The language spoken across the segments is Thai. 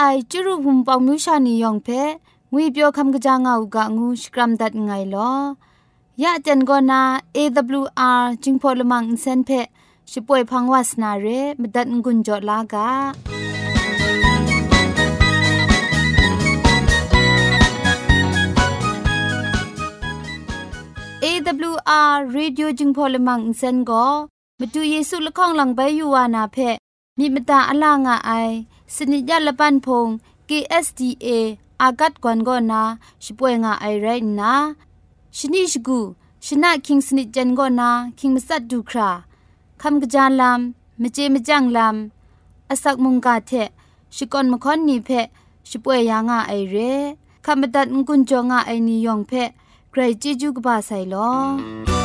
ไอจุรุภุมปองมิวชานียองเพงุยเปียวคำกะจางเอากะงูสกรัมดัดไงลอยะเจนกอนา AWR จิงพอลมังอินเซนเพช่วยพังวาสนาเรมดัดงุนจอลากา AWR radio รดิโอจึงพอลมังอินเซนก็มาดูเยซูละข้องหลังใบยูวานาเพมีมตาอลางอไอ สนิจยละปันพง KSDA อากัดกวนกอนาช่วยงาไอไรนะชนิชกูชนะคิงสนิจันกอนาคิงมัสัดดูคราคำกระจายลำมเจมจังลำอาศักมุงกาเทชิกอนมคอนนีเพช่วยยางาไอเรคำบัดงกุนจงาไอนิยองเพใครจีจูกบาไซลอ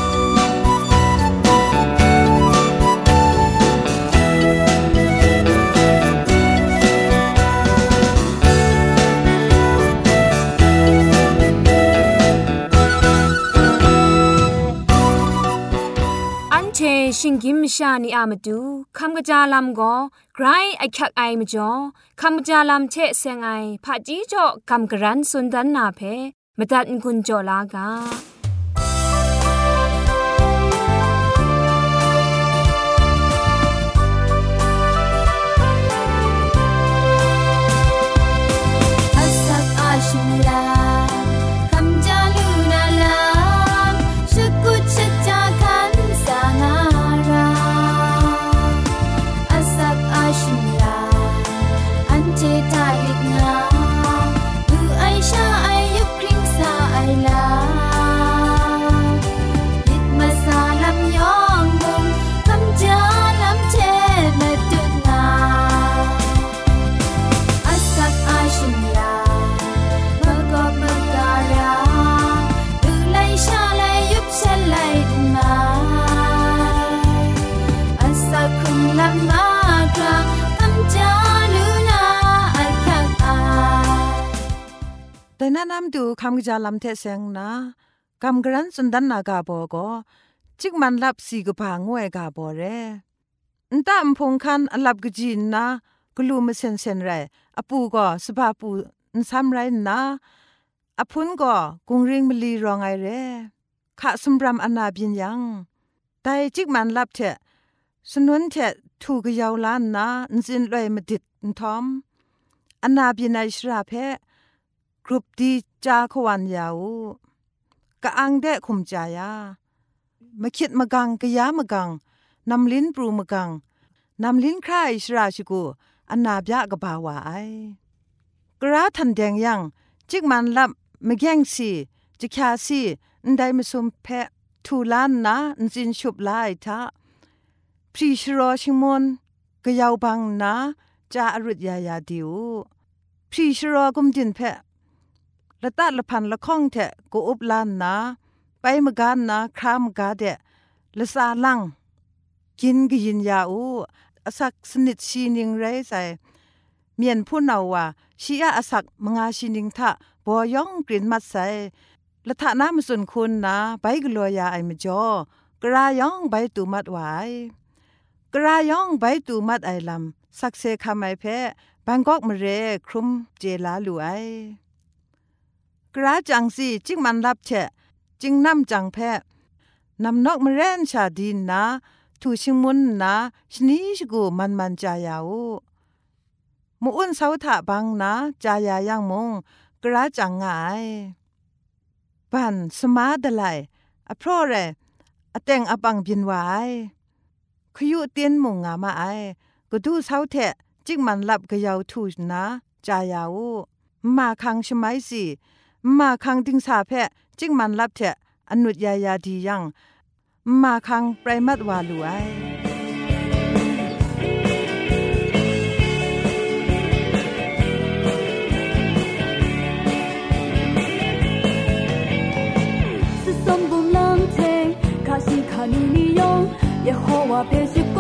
ชิงกิมชานีอามาดูคำกระจาลำก็ไกรไอคักไอมาจ่อคำกระจาลำเชะเซงไอผาจีจ่อคำกระรันสุนดันนาเพมตัดกุญจ่อลากา แต่แนะนำดูคำกจาลำเทเซงนะคำกรันสุนดันนากาบอก็จิกมันรับสีกพางวยกาบอเรนตามพงคันอลับกจินนะกลูมเซนเซนไรอปูก็สภาปูนซ้ำไรนะอพุนก็กุงริงมลีรองไอเรขะสมรำอนาบินยังแต่จิกมันรับเถสนุนเถถูกยาวล้านนะนสินลอยมาดิดนทอมอนาบินไอชราเพ กรุปดีจาขวันยาวกะอังเดะคุมจายามาคิดมากังกะยามะกังนำลิ้นปรูมะกังนำลิ้นครายชราชิกูอันนาบยะกะบาวาไอกระทันแดงยังจิกมันลับมะแย่งสีจิกาสีอันใดมาซุมเพะทูลานนะอันจินชุบลายทะพรีชรอชิมนกะยาวบังนะจาอรุดยายาดิวพรีชรอกุมจินเพะ ละตัดละพันละข้องเถะกูอุบลานนา ไปมกานนาครามกาเดะละซาลังกินกินยาอูอสักสนิทชีนิงไรใส่เมียนผู้นาว่าชีอาอสักมงาชีนิงทะบอยองกลิ่นมัดใส่ละทะน้ำสุนคุณนะไปกลัวยาไอมจอกรายองใบตูมัดไวกรายองใบตูมัดไอลำสักเซคำไอเพบางกอกมเรครุมเจลาลูไอ กระจังสีจิงมันรับแฉจิงน้ำจังแพนำนกมเรนชาดินนะทูชิงมุนนะชนีชกูมันมันจายาวมูอุนเสาถะบังนะจายายังมงกระจังงายปันสมาดไลอเพราะเรอแต่งอปังบินไว้ขยุเตียนมงงามาไอก็ดูเสาเทจิกมันลับกะยาวทูนะจายาวมาคังชไมสิ มาคังติงสาเพจิกมันลับเทอนุดยายาดียังมาคังไพรมัดวาลูไอสมบูรณ์ลังเทคาสิคานีนิยองยะโฮวาเพชิก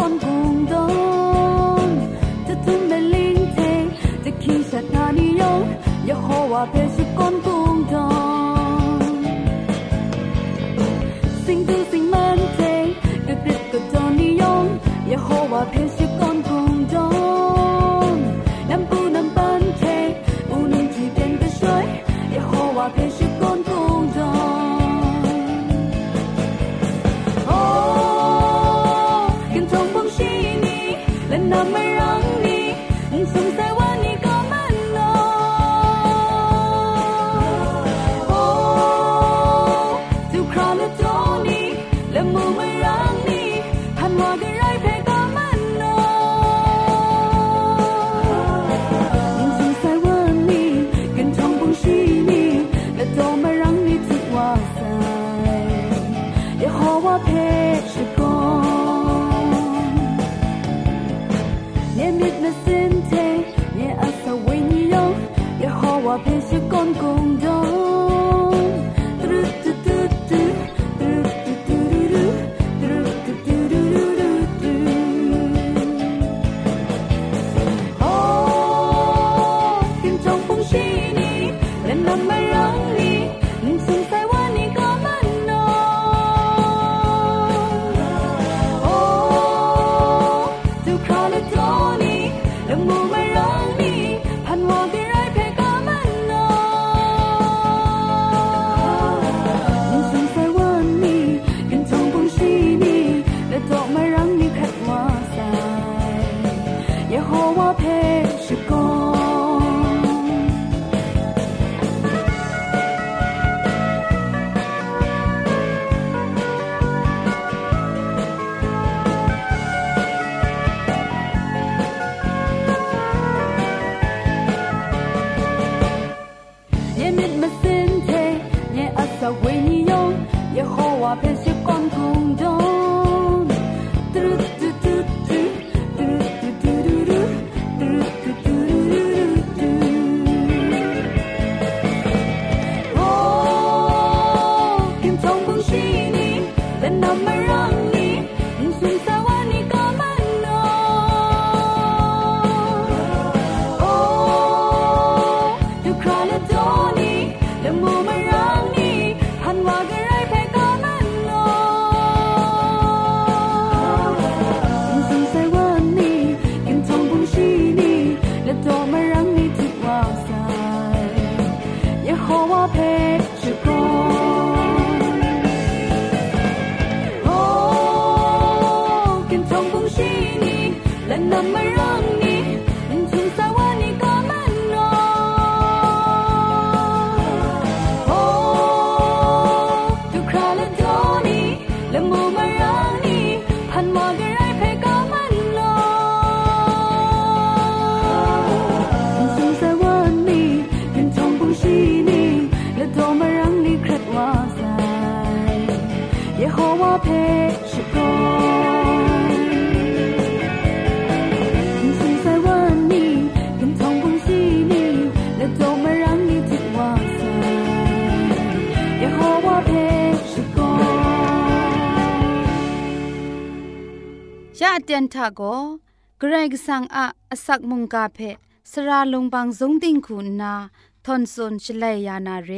ยะเตียนทาโกเกรกสังอะอสักมุงกาเพสระลงบางสงติงคุณนาทอนซนชลัยยานาเร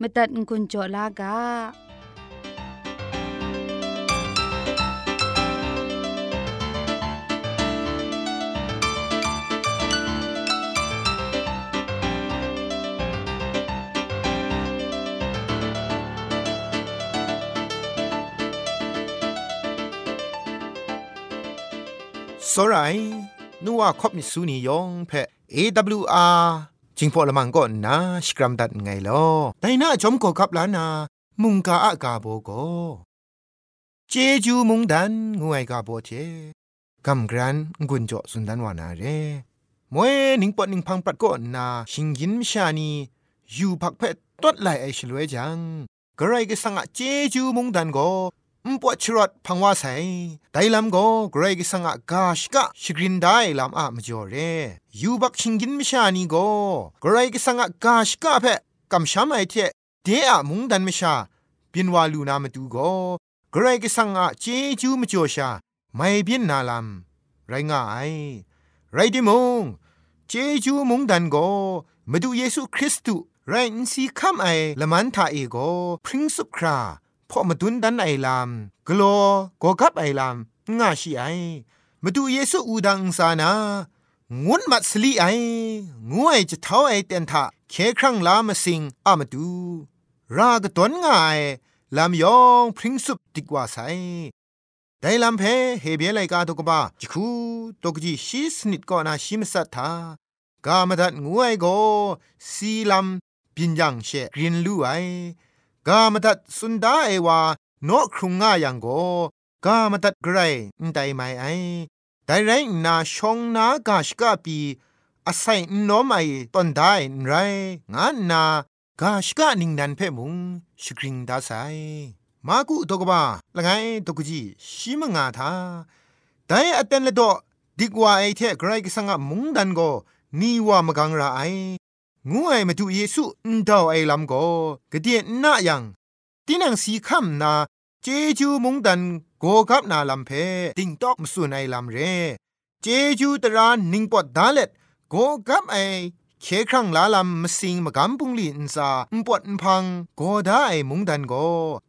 มตัดกุญจลากา สรายนัวคบมิสูนียองเพะ AWR จิงพอละมังก็นาสกรัมดัดไงลอแต่น่าจอมก็กับลานา มุงกาอากาโบโกเจจูมุงดันงวยกาโบเจกำกรันกุญจสุนดันวานาเรมวยนิงปอนิงพังปัดก็นาชิงยินมชานีอยู่พักเพะตดไหลไอชลวยจังกระไรก็สังอะเจจูมุงดันโก มปวดชรดพังว่าใส่ไดลำกกระไรกสังอะกาชกะชกรินได้ลำอะมจ่อเรยูบักชิงกินมิชานีโกกระไรกสังอะกาชกะเพกำช้ำไอเทเดอะมุงดันมิชาบินวาลูนามาดูกกระไรกสังอะเจจูมจ่อชาไม่บินนาลำไรง่ายไรดิมงเจจูมุงดันโกมาดูเยซูคริสต์ไรนสีคำไอละมันทาเอโกพริ้งสุครา พอมาดุนดันไอลามกลัวกกับไอลามง่าชีไอมาดูเยซูอูดังสานางุนมัดสลีไองวยจะเท้าไอเตนทาเคครั้งลามาสิงอามาดู รากตนง่ายลามยองพริ้งสุบติกว่าไซไดลัมเพเฮเบียไลกาตกบ้าจิคูตกจีชีสนิดก่อนาชิมสัทากามดัดงวยโก สีลัมปิญญังเชกรินลู่ไอ กามตัดสุนดาเอวานครุงง่ายังโกกามตัดไกรไดไมไอไดไรนาชงนากาชกาปีอาศัยนอมไอตอนได้ไรงานนากาชกานิงนันเพ่มุงสกริงดาไซมากุตกบ้าละไงตกจีชิมงาทาไดอเตนเลดอดิกว่าไอเทไกรกสังะมุงดันโกนีว่ามกังราไอ งูไอมาดูเยซูอุนดาวไอลำโกกะเดียนนายังตินังสีคำนาเจจูมุงดันโกกับนาลำเพติงตอกมสุนไอลำเร เจจูตรานนิงปอดดาเล็ดโกกับไอเคครั้งลาลำมสิงมกำปุงลีนซาอุปวดพังโกได้มุงดันโก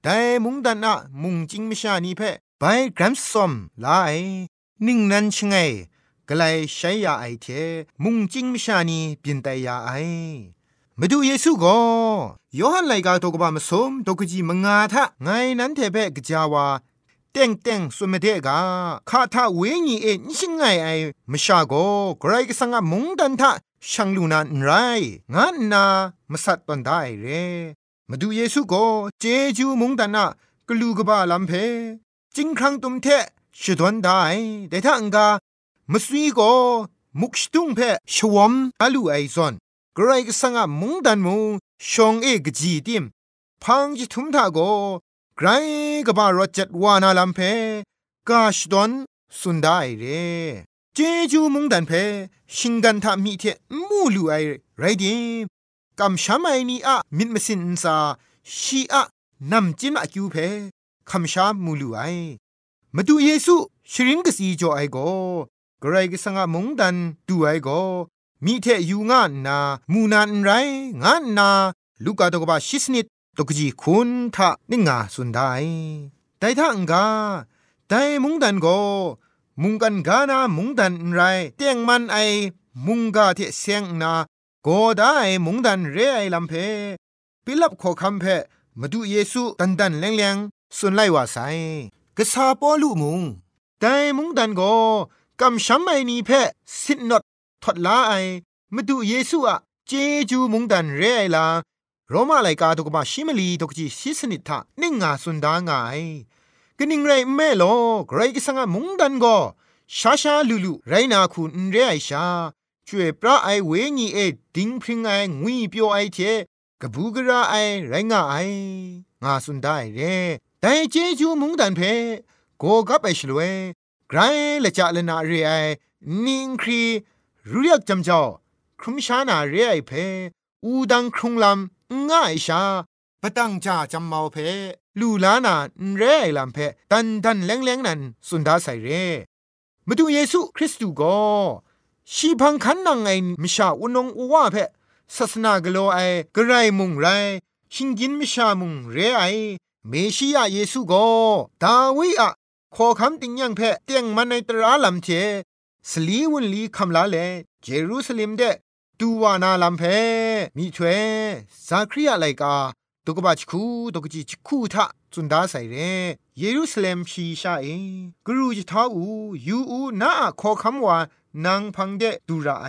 ได้มุงดันอะมุงจิงมิชานีเพไปกรัมซอมลาไอนิ่งนันชงไง กลายใช้ยาไอเทมุงจิงมิชานีเปลี่ยนแต่ยาไอมาดูเยซูก็ยอหันไลกาตกบามสมตกจีมงาทะไงนั้นเทเปกจาวาเต็งเต็งสุมเดกาคาทาเวญีเอ็นชิงไงไอมชาโกไกรกสังมุงดันทะช่างลูนันไรงั้นนามสัตตันได้เรมาดูเยซูก็เจจูมุงดันนะกลูกบาลัมเพจิงครั้งตุมเทชดวนได้แต่ถ้าอังกา มสวีโกมุกชตุงเพชวมอาลูไอซอนกรกสังะมุงดันมุงชองเอกจีติมพังจิทุมทาโกไกรกบารจัดวานาลัมเพกาชดอนสุนได้เรเจจูมุงดันเพชิงกันทามีเทมูลูไอไรดิมกำชามไอนีอะมิดมสินซาชีอะนำจินอะคิวเพคำชามูลูไอมาดูเยซูชริงกสีจอไอโก กรกิสังมงดันดูไอโกมีเทยูงานนามูนานไรงานนา ลูกาตกบาชิสนิดตกจีคุณทะนิงาสุนได้แต่ถ้าองกาแต่มุงดันโกมุงกันกานามุงดันไรเตียงมันไอมุงกาเทเสียงนาโกได้มุงดันเรไอลำเพปิลับขอคำเพมาดูเยซูตันดันแรงแรงสุนไลว่าไซกษาปอลูมุงแต่มุงดันโก กำช้ำไอนีเพสินนดทดลาไอมาดูเยซูอะเจจูมุงดันเรไอลาโรมาไลกาตุกมาชิมลีตุกจีซิสนิทะนิ่งงาสุนดางายกนิ่งไรแม่โลไกรกิสังมุงดันโกชาชาลูลูไรนาคุณเรไอชาช่วยพระไอเวงีเอดิงพริงไองุยเปียวไอเทกบูกระไอไรงาไองาสุนได้เรแต่เจจูมุงดันเพโกกับไอชลเว ไกรละจะละนาเรไอนิงครีรู้เรียกจำจอครุมชานาเรไอเพอูดังครุงลำง่ายชาปะตังจ่าจำเมาเพลูลานาเรไอลำเพตันตันแรงแรงนั้นสุนดาใส่เรมาดูเยซูคริสต์ก็ชีพังคันนังไงมิชาอุนงอวาเพศาสนากโลไอกระไรมุงไรชิงกินมิชามุงเรไอเมชิยาเยซูก็ดาวิอะ ขอคำติงยังเพะเตียงมันในตราลำเทสลีวุนลีคำลาเลเจรูซาเล็มเดตูวานาลำเพมีถวยซาคริยาไลกาตุกบาชคูตุกจิชคูทะจุนดาใส่เรเยรูซาเล็มชีชาเอกรูจิท้าอูยูอูนาขอคำว่านางพังเดดูราไอ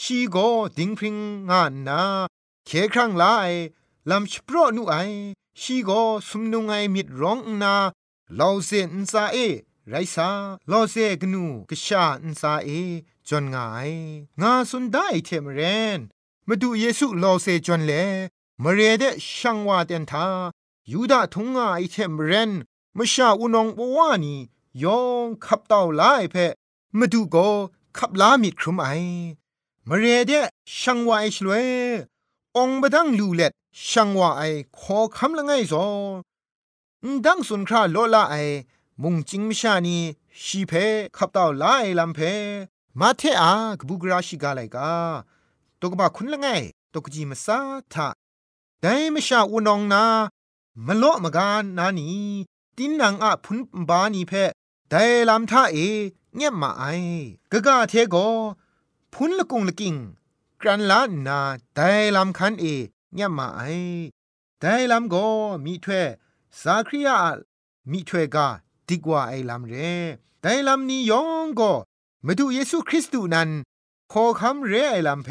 ชีโกดิงพริงงานนาเคครั้งลาไอลำชโปรนุไอชีโกสุมนุงไอมิดร้องนา ลาวเซนซาเอไรซาลาวเซกนูกชาอินซาเอจนงายงาสุนได้เทมเรนมาดูเยซูลาวเซจนเลมเรเดช่างว่าเตนทายูดาทุงงาไอเทมเรนมชาอุนองบวานียองขับเต่าลายเพมาดูโกขับลามิดครุมไอมาเรเดช่างวาไอชลวยองบดังลูเล็ดช่างว่าไอขอคำละไงซอ ดังสุนคราโลลาไอ มุงจิงมชานีชีเพขับเต่าลาไอลำเพ มาเทอากบุกราชิกาไลกาตกบะคุณละไงตกจีมาซาทาแต่มชาอุนองนามโลมกานานีตินนางอะพุนบานีเพแต่ลำท่าเอเงียบมาไอกะกะเทโกพุนละกุงละกิงกรันลานนาแต่ลำคันเอเงียบมาไอแต่ลำโกมีถ้วย สาคริยามีถวยกาดีกว่าไอลำเรแต่ลำนี้ยองก็มาดูเยซูคริสต์นั้นขอคำเรไอลำเพ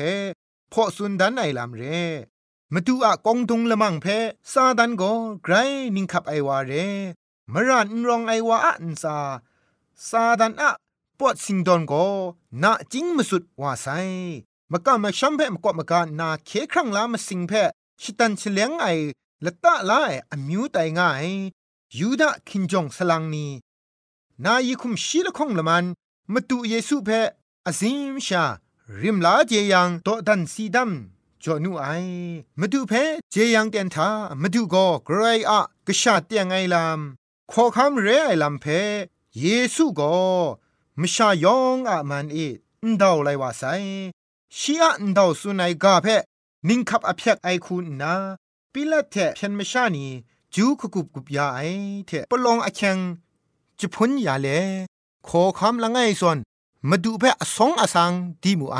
พอสุนดันไอลำเรมาดูอะกองทุงละมังเพซาดันก็ไกรนิงขับไอวาเรมรันรองไอวาอันซาซาดันอะปวดสิงดอนก็นาจิงมาสุดว่าไซมากะมาชัมเพมกอมากะนาเคครั้งลามาสิงเพชิตันเฉลียงไอ ละตะลาไออมิวไตง่ายยูดาคินจงสลังนีนายคุมชีละคงละมันมาดูเยซูเพอซิมชา ริมลาเจยังโตดันซีดัมจอนูไอมาดูเพเจยังเตนทามาดูก็กรายอะกะชาเตียงไงลามขอคำเรไอลำเพเยซูก็มชายองอะมันเออนดาวไลวาไซชีอะอนดาวสุนัยกาเพนิงคับอภิยกไอคุณนา ปิละเทเพียนมชานีจูคุกุบกุบยาไอเทปลองอเชงจะพ้นยาเลขอคำละไงส่วนมาดูเพอสองอสังดีมูไอ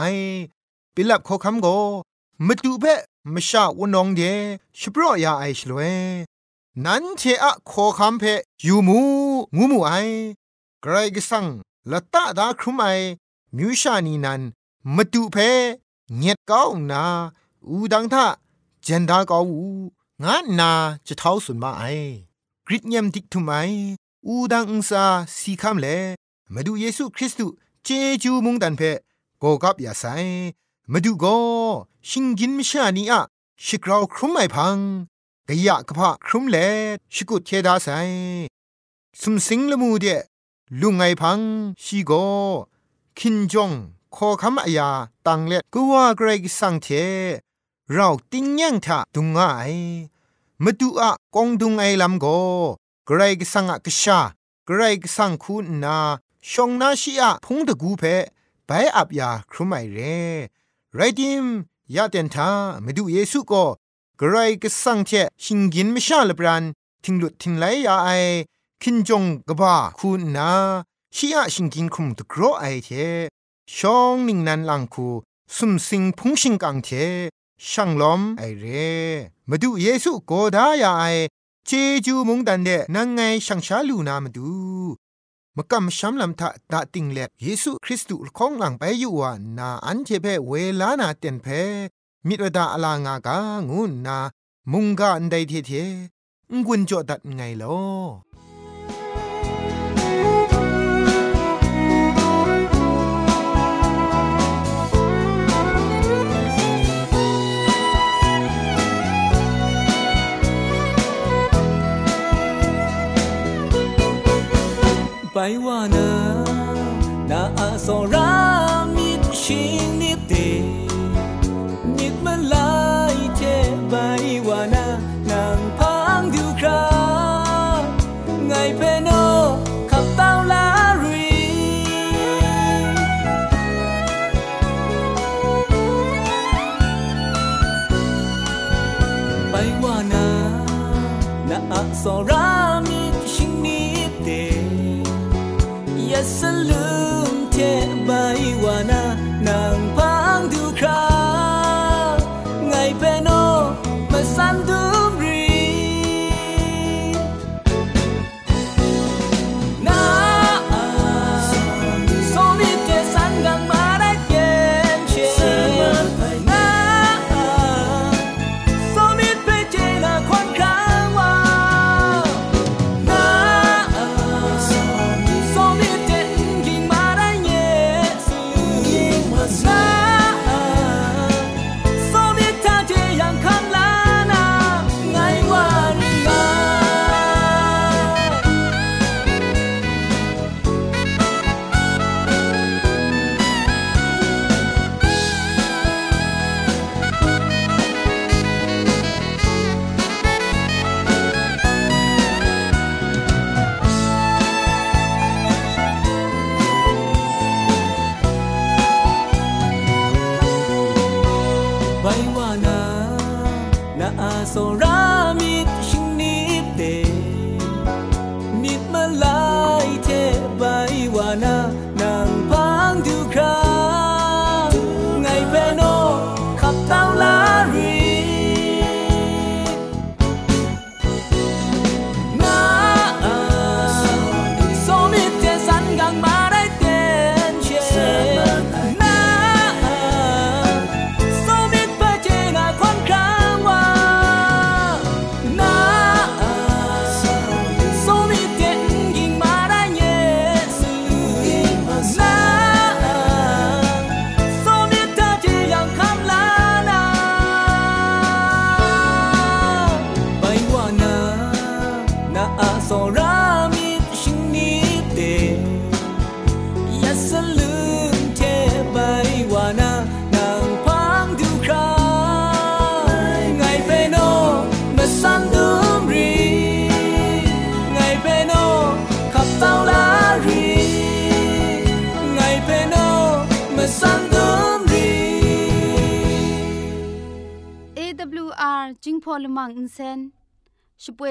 ปิลับขอคำโกมาดูเพมชาวนองเดชโปรยาไอชลเวนั้นเทอะขอคำเพยูมูงูมูไอไกรกสังละตะดาครุมไอมิวชานีนันมาดูเพเงียดก้าวนาอูดังทะ เจนดาก้าวูงานนาจะเท้าสุนมาไอกริดเยมดิกทุไมอูดังอุซาสีคำเลมาดูเยซูคริสต์เจจูมุงดันเพโกกับยาไซมาดูโกชิงกินมิชานีอะชิกราวครุมไอพังกะยะกะพะครุมเลชิกุเทดาไซสุมสิงละมูเดลุงไงพังชีโกคินจงขอคำอายาตังเล็ดก็ว่าเกรกสังเท เราติ้งยังทะดุงไงมาดูอะกองดุงไอลำโกเกรกสังอะกชาเกรกสังคุณนาชงนาชีอะพงตะกูเพไปอับยาครุไมเรไรดิมยาเตนทามาดูเยซูก็เกรกสังเทชิงกินไม่ชาลบรันทิงหลุดทิงไหลยาไอคินจงกบ้าคุณนาชีอะชิงกินคุมตะกรอไอเทชองนิงนันลังคูสุมสิงพุงชิงกังเท ช่างลอมไอเรมาดูเยซูโกดายาไอเจจูมุงดันเดนังไงช่างชาลูนามาดูมกำช้ำลำทะตาติงเล็เยซูคริสต์ของหลังไปอยู่ว่านาอันเจเพเวลานาเต็นเพมิตรดาอลางากางูนา มุงกาอันใดเทเทงุนจอดัดไงลอ ไปว่านานาอาสรามิดชิงนิดเดนิดมันลายเทไปว่านา Esalum te baiwana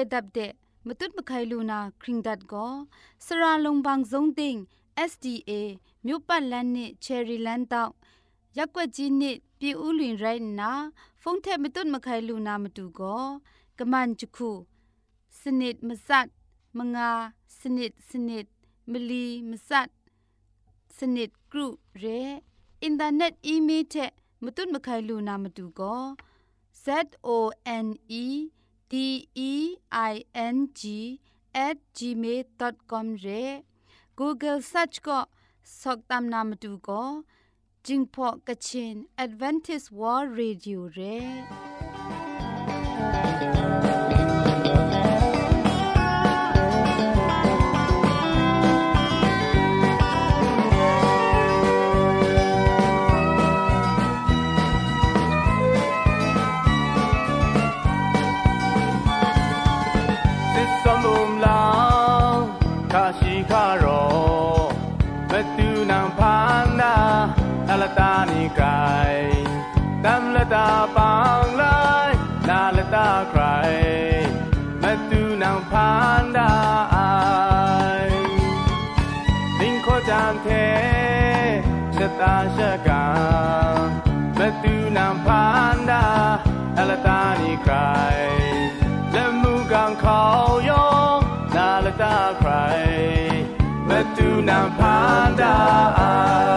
วยดับเดะมตุดมะไคลูนาคริงดัดก็สระลงบางซงติง SDA မြို့ပတ်လန်းနစ်ချယ်ရီလန်းတောက်ရက်ွက်ကြီးနစ်ပြည်ဦးလွင်ရိုင်းနာဖုန်ထက်မတွတ်မခိုင်လူနာမတူကောကမန်ချခုစနစ်မစတ်မငါစနစ်စနစ်မလီမစတ်စနစ်ဂရုရဲအင်တာနက်အီးမေးလ်ထက်မတွတ်မခိုင်လူနာမတူကော Z O N E D E I N G at gmail.com ရဲ Google search ก็สอกตามนามดูก็จิงพอกะชิน Advantage World Radio เတာနီကိုင်တမ်လတာပန်းလိုက်နာလတာခရိုင်မတူနံဖန်နာအိုင်သင်ခေါ်ကြံတဲ့စတာရှကံမတူနံဖန်နာအလတာနီကိုင်လက်မှုကံခေါယောနာလတာခရိုင်မတူနံဖန်နာမ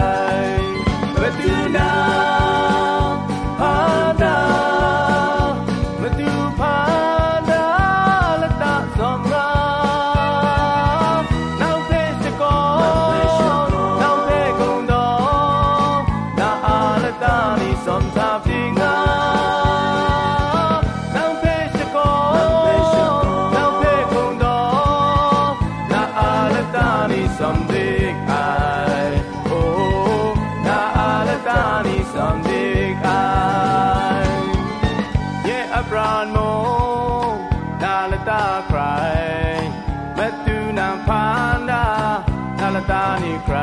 ใคร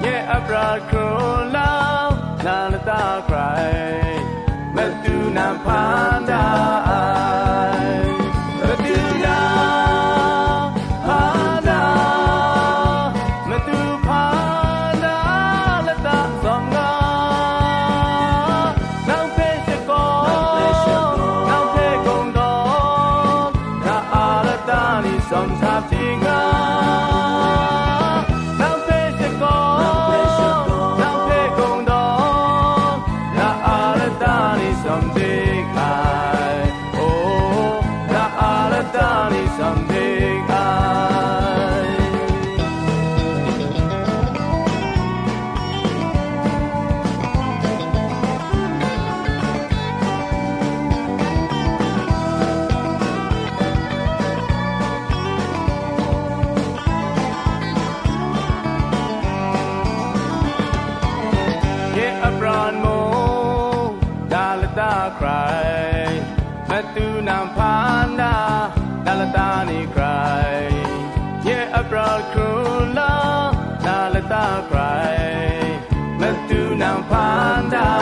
เยอับราครลาวนาลตาใครมาดูนาพานดามาดูนาพานดามาดูพานดาลตาสองงานางเพชรกอนางเพชรกงดอน้าอาลตาลีสงทับทิ้ง down.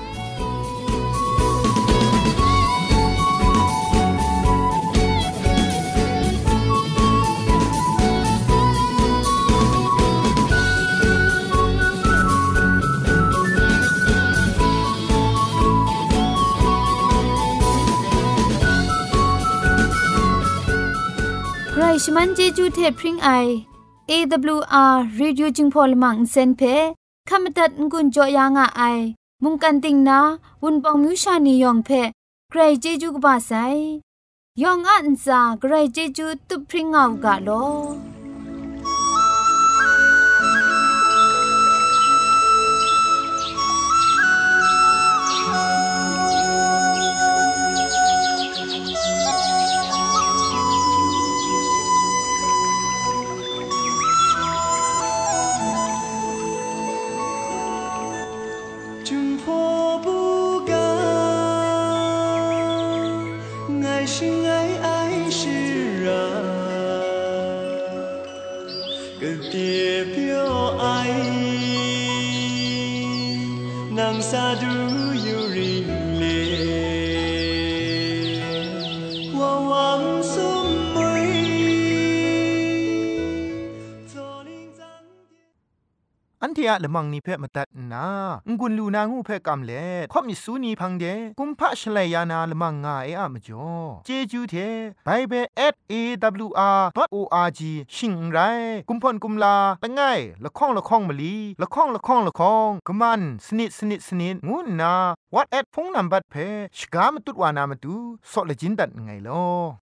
ชมันเจจูเทพริงไอ AWR Reducing Polymer เซนเพขมตัดงุนจอยางอไอ มุงกันติงนาวุนปองมิวชานียองเพใครเจจูกบาไซยองอันซาใครเจจูตุพริงเอากาโล sadhu ยละมังนิเพ่มาตัดนางุนลูนางูเพ่กำเล่ข่อมิสูนีพังเดกุมพะชเลยานาละมังงาเออะมจ่อเจจูเทไบเบิล @awr.org ชิงไรกุมพ่นกุมลาละไงละข้องละข้องมะลีละข้องละข้องละข้องกะมันสนิดสนิดสนิดงูนา what at พงนัมบัดเพชกามตุดวานามตุซอเลจินดัดไงลอ